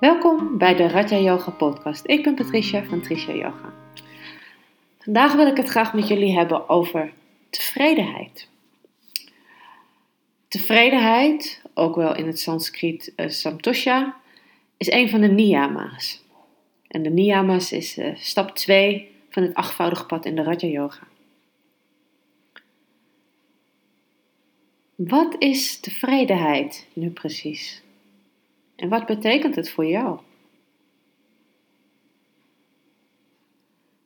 Welkom bij de Raja Yoga podcast. Ik ben Patricia van Tricia Yoga. Vandaag wil ik het graag met jullie hebben over tevredenheid. Tevredenheid, ook wel in het Sanskriet uh, is een van de niyama's. En de niyamas is uh, stap 2 van het achtvoudige pad in de Raja Yoga. Wat is tevredenheid nu precies? En wat betekent het voor jou?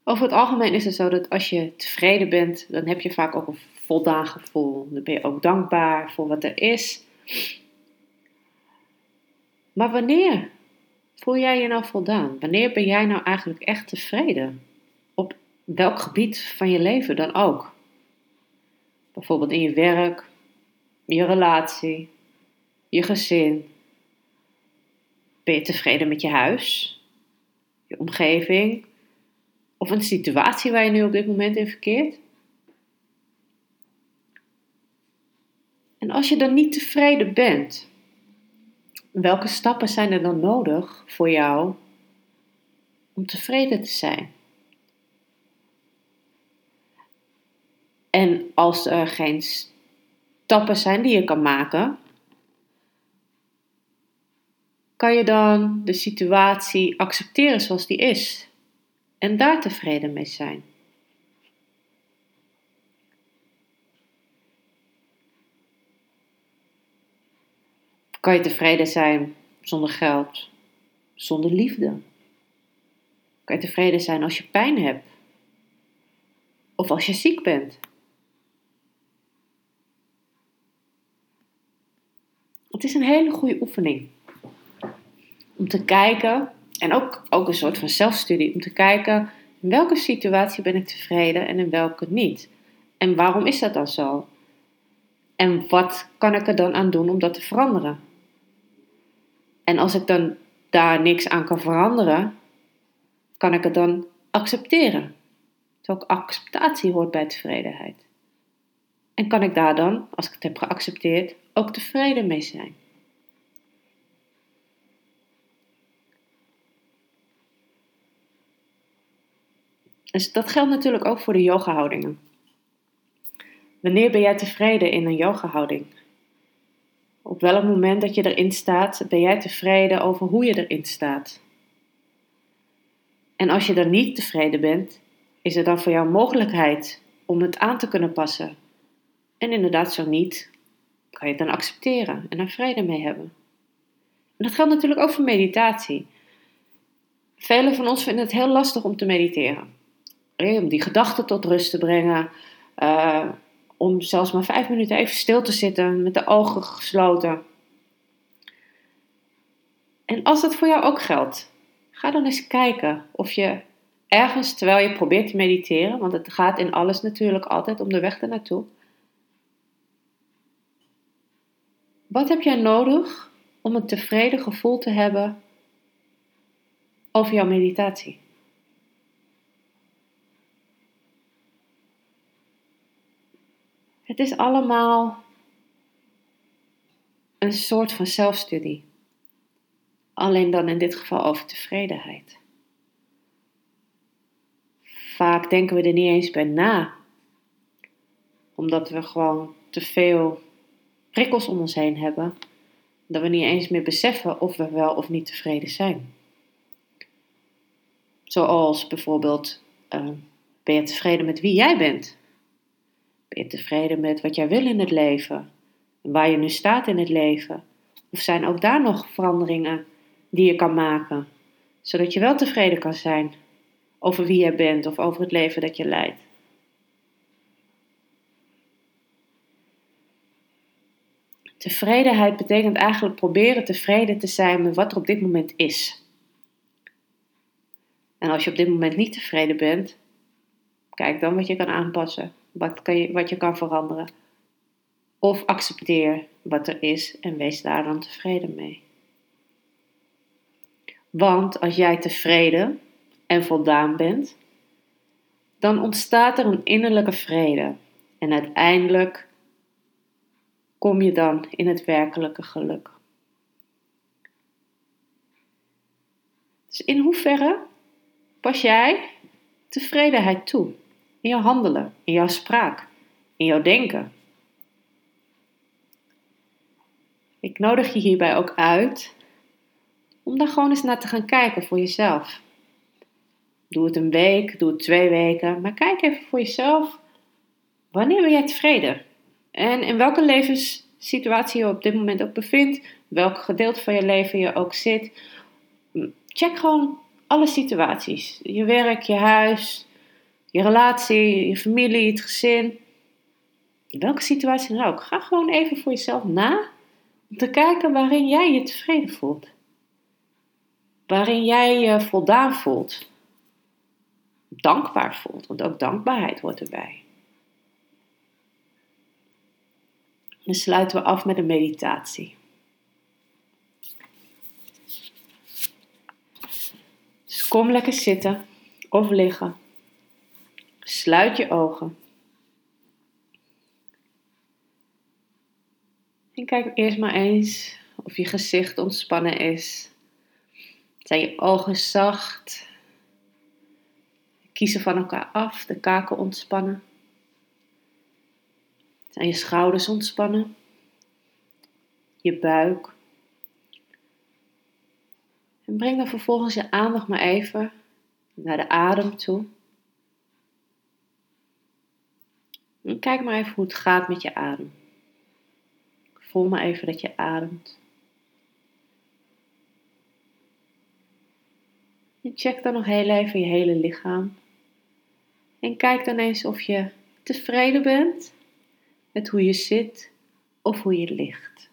Over het algemeen is het zo dat als je tevreden bent, dan heb je vaak ook een voldaan gevoel. Dan ben je ook dankbaar voor wat er is. Maar wanneer voel jij je nou voldaan? Wanneer ben jij nou eigenlijk echt tevreden? Op welk gebied van je leven dan ook? Bijvoorbeeld in je werk, je relatie, je gezin. Ben je tevreden met je huis, je omgeving of een situatie waar je nu op dit moment in verkeert? En als je dan niet tevreden bent, welke stappen zijn er dan nodig voor jou om tevreden te zijn? En als er geen stappen zijn die je kan maken, kan je dan de situatie accepteren zoals die is en daar tevreden mee zijn. Kan je tevreden zijn zonder geld, zonder liefde? Kan je tevreden zijn als je pijn hebt? Of als je ziek bent? Het is een hele goede oefening om te kijken, en ook, ook een soort van zelfstudie, om te kijken in welke situatie ben ik tevreden en in welke niet. En waarom is dat dan zo? En wat kan ik er dan aan doen om dat te veranderen? En als ik dan daar niks aan kan veranderen, kan ik het dan accepteren. Dus ook acceptatie hoort bij tevredenheid. En kan ik daar dan, als ik het heb geaccepteerd, ook tevreden mee zijn? Dus dat geldt natuurlijk ook voor de yoga-houdingen. Wanneer ben jij tevreden in een yoga-houding? Op welk moment dat je erin staat, ben jij tevreden over hoe je erin staat? En als je dan niet tevreden bent, is er dan voor jou mogelijkheid om het aan te kunnen passen? En inderdaad, zo niet, kan je het dan accepteren en er vrede mee hebben. En dat geldt natuurlijk ook voor meditatie. Velen van ons vinden het heel lastig om te mediteren. Om die gedachten tot rust te brengen. Uh, om zelfs maar vijf minuten even stil te zitten met de ogen gesloten. En als dat voor jou ook geldt, ga dan eens kijken of je ergens terwijl je probeert te mediteren, want het gaat in alles natuurlijk altijd om de weg ernaartoe. Wat heb jij nodig om een tevreden gevoel te hebben over jouw meditatie? Het is allemaal een soort van zelfstudie. Alleen dan in dit geval over tevredenheid. Vaak denken we er niet eens bij na, omdat we gewoon te veel prikkels om ons heen hebben, dat we niet eens meer beseffen of we wel of niet tevreden zijn. Zoals bijvoorbeeld, uh, ben je tevreden met wie jij bent? Ben je tevreden met wat jij wil in het leven? En waar je nu staat in het leven? Of zijn ook daar nog veranderingen die je kan maken, zodat je wel tevreden kan zijn over wie jij bent of over het leven dat je leidt? Tevredenheid betekent eigenlijk proberen tevreden te zijn met wat er op dit moment is. En als je op dit moment niet tevreden bent, kijk dan wat je kan aanpassen wat, kan je, wat je kan veranderen. Of accepteer wat er is en wees daar dan tevreden mee. Want als jij tevreden en voldaan bent, dan ontstaat er een innerlijke vrede. En uiteindelijk kom je dan in het werkelijke geluk. Dus in hoeverre pas jij tevredenheid toe in jouw handelen, in jouw spraak, in jouw denken? Ik nodig je hierbij ook uit om daar gewoon eens naar te gaan kijken voor jezelf. Doe het een week, doe het twee weken, maar kijk even voor jezelf. Wanneer ben jij tevreden? En in welke levenssituatie je op dit moment ook bevindt, welk gedeelte van je leven je ook zit. Check gewoon alle situaties. Je werk, je huis, je relatie, je familie, het gezin. In welke situatie dan ook. Ga gewoon even voor jezelf na om te kijken waarin jij je tevreden voelt. Waarin jij je voldaan voelt. Dankbaar voelt, want ook dankbaarheid hoort erbij. Dan sluiten we af met een meditatie. Dus kom lekker zitten of liggen. Sluit je ogen. En kijk eerst maar eens of je gezicht ontspannen is. Zijn je ogen zacht? Kiezen van elkaar af, de kaken ontspannen. Zijn je schouders ontspannen? Je buik. En breng dan vervolgens je aandacht maar even naar de adem toe. En kijk maar even hoe het gaat met je adem. Voel maar even dat je ademt. En check dan nog heel even je hele lichaam. En kijk dan eens of je tevreden bent met hoe je zit of hoe je ligt.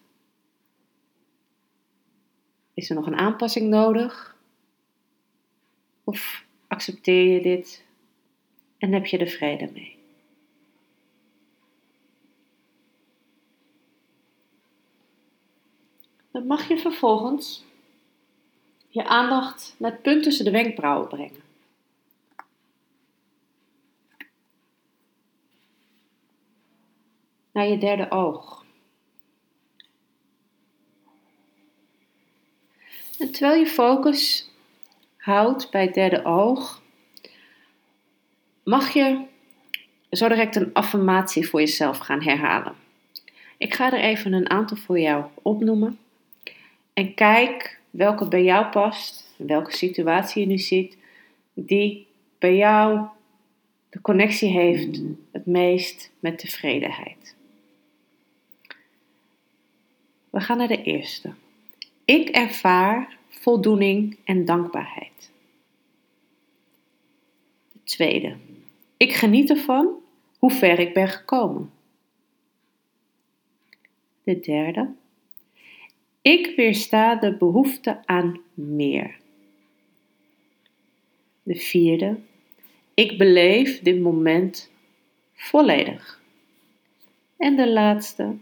Is er nog een aanpassing nodig? Of accepteer je dit en heb je er vrede mee? Dan mag je vervolgens je aandacht naar het punt tussen de wenkbrauwen brengen. Naar je derde oog. En terwijl je focus houdt bij het derde oog, mag je zo direct een affirmatie voor jezelf gaan herhalen. Ik ga er even een aantal voor jou opnoemen. En kijk welke bij jou past, welke situatie je nu ziet, die bij jou de connectie heeft het meest met tevredenheid. We gaan naar de eerste. Ik ervaar voldoening en dankbaarheid. De tweede. Ik geniet ervan hoe ver ik ben gekomen. De derde. Ik weersta de behoefte aan meer. De vierde. Ik beleef dit moment volledig. En de laatste.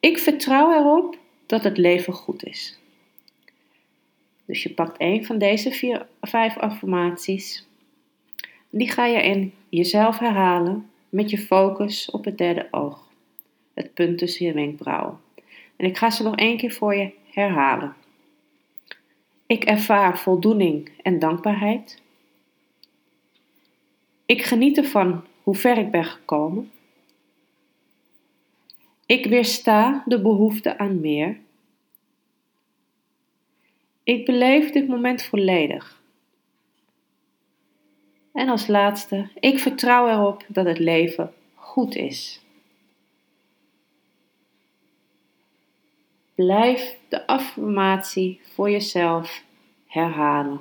Ik vertrouw erop dat het leven goed is. Dus je pakt een van deze vier, vijf affirmaties. Die ga je in jezelf herhalen met je focus op het derde oog. Het punt tussen je wenkbrauwen. En ik ga ze nog één keer voor je herhalen. Ik ervaar voldoening en dankbaarheid. Ik geniet ervan hoe ver ik ben gekomen. Ik weersta de behoefte aan meer. Ik beleef dit moment volledig. En als laatste, ik vertrouw erop dat het leven goed is. Blijf de affirmatie voor jezelf herhalen.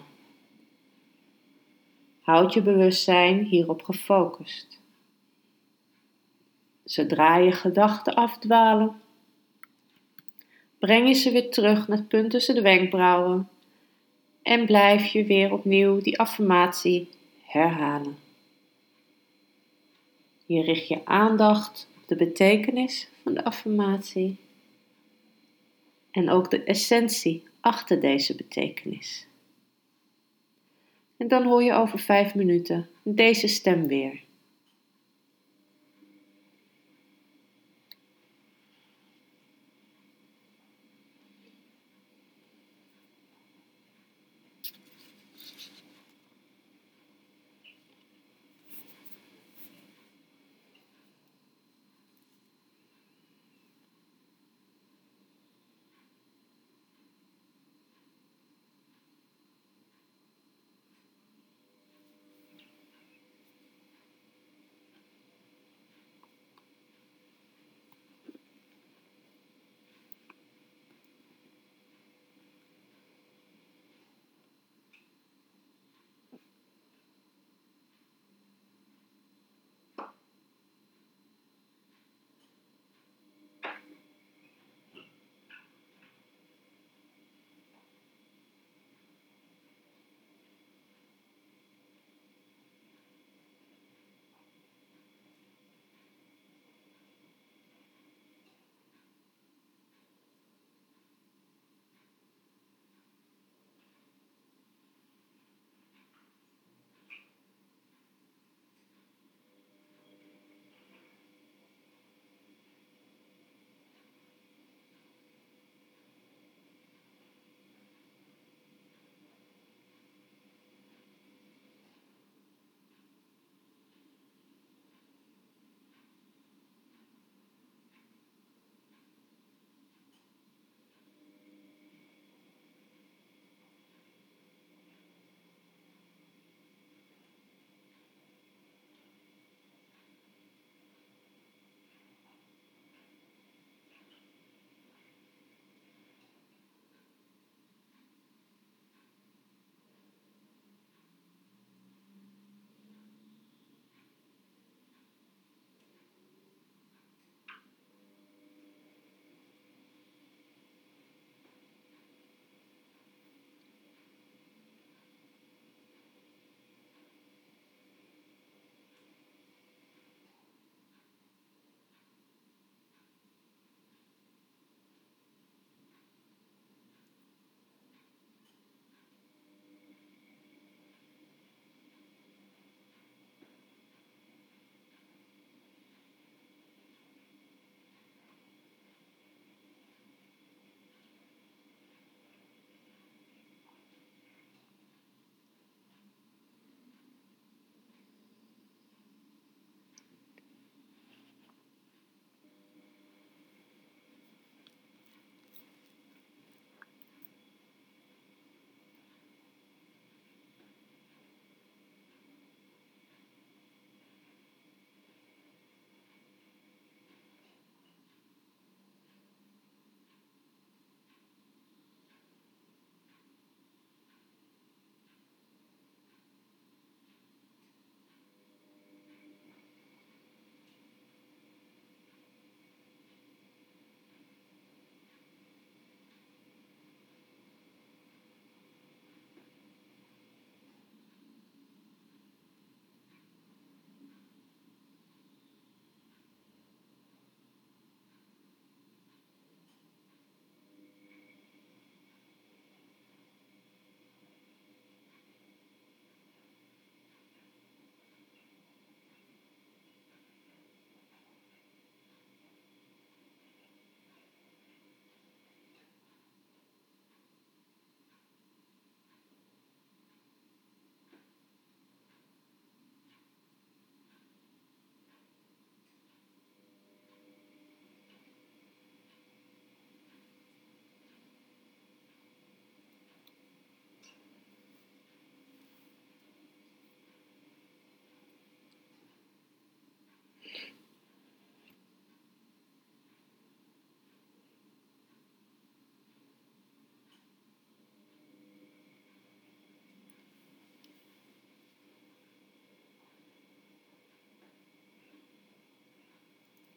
Houd je bewustzijn hierop gefocust. Zodra je gedachten afdwalen, breng je ze weer terug naar het punt tussen de wenkbrauwen en blijf je weer opnieuw die affirmatie herhalen. Je richt je aandacht op de betekenis van de affirmatie en ook de essentie achter deze betekenis. En dan hoor je over vijf minuten deze stem weer.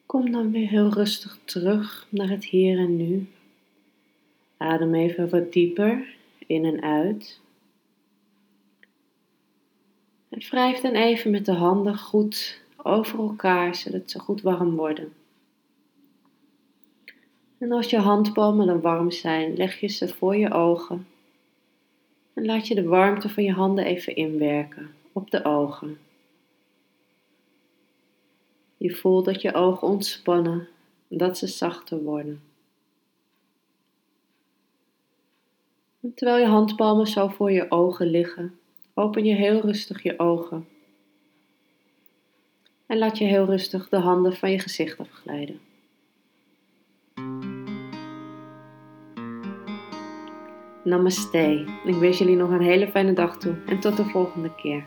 Kom dan weer heel rustig terug naar het hier en nu. Adem even wat dieper in en uit. En wrijf dan even met de handen goed over elkaar, zodat ze goed warm worden. En als je handpalmen dan warm zijn, leg je ze voor je ogen. En laat je de warmte van je handen even inwerken op de ogen. Je voelt dat je ogen ontspannen, dat ze zachter worden. En terwijl je handpalmen zo voor je ogen liggen, open je heel rustig je ogen. En laat je heel rustig de handen van je gezicht afglijden. Namaste. Ik wens jullie nog een hele fijne dag toe en tot de volgende keer.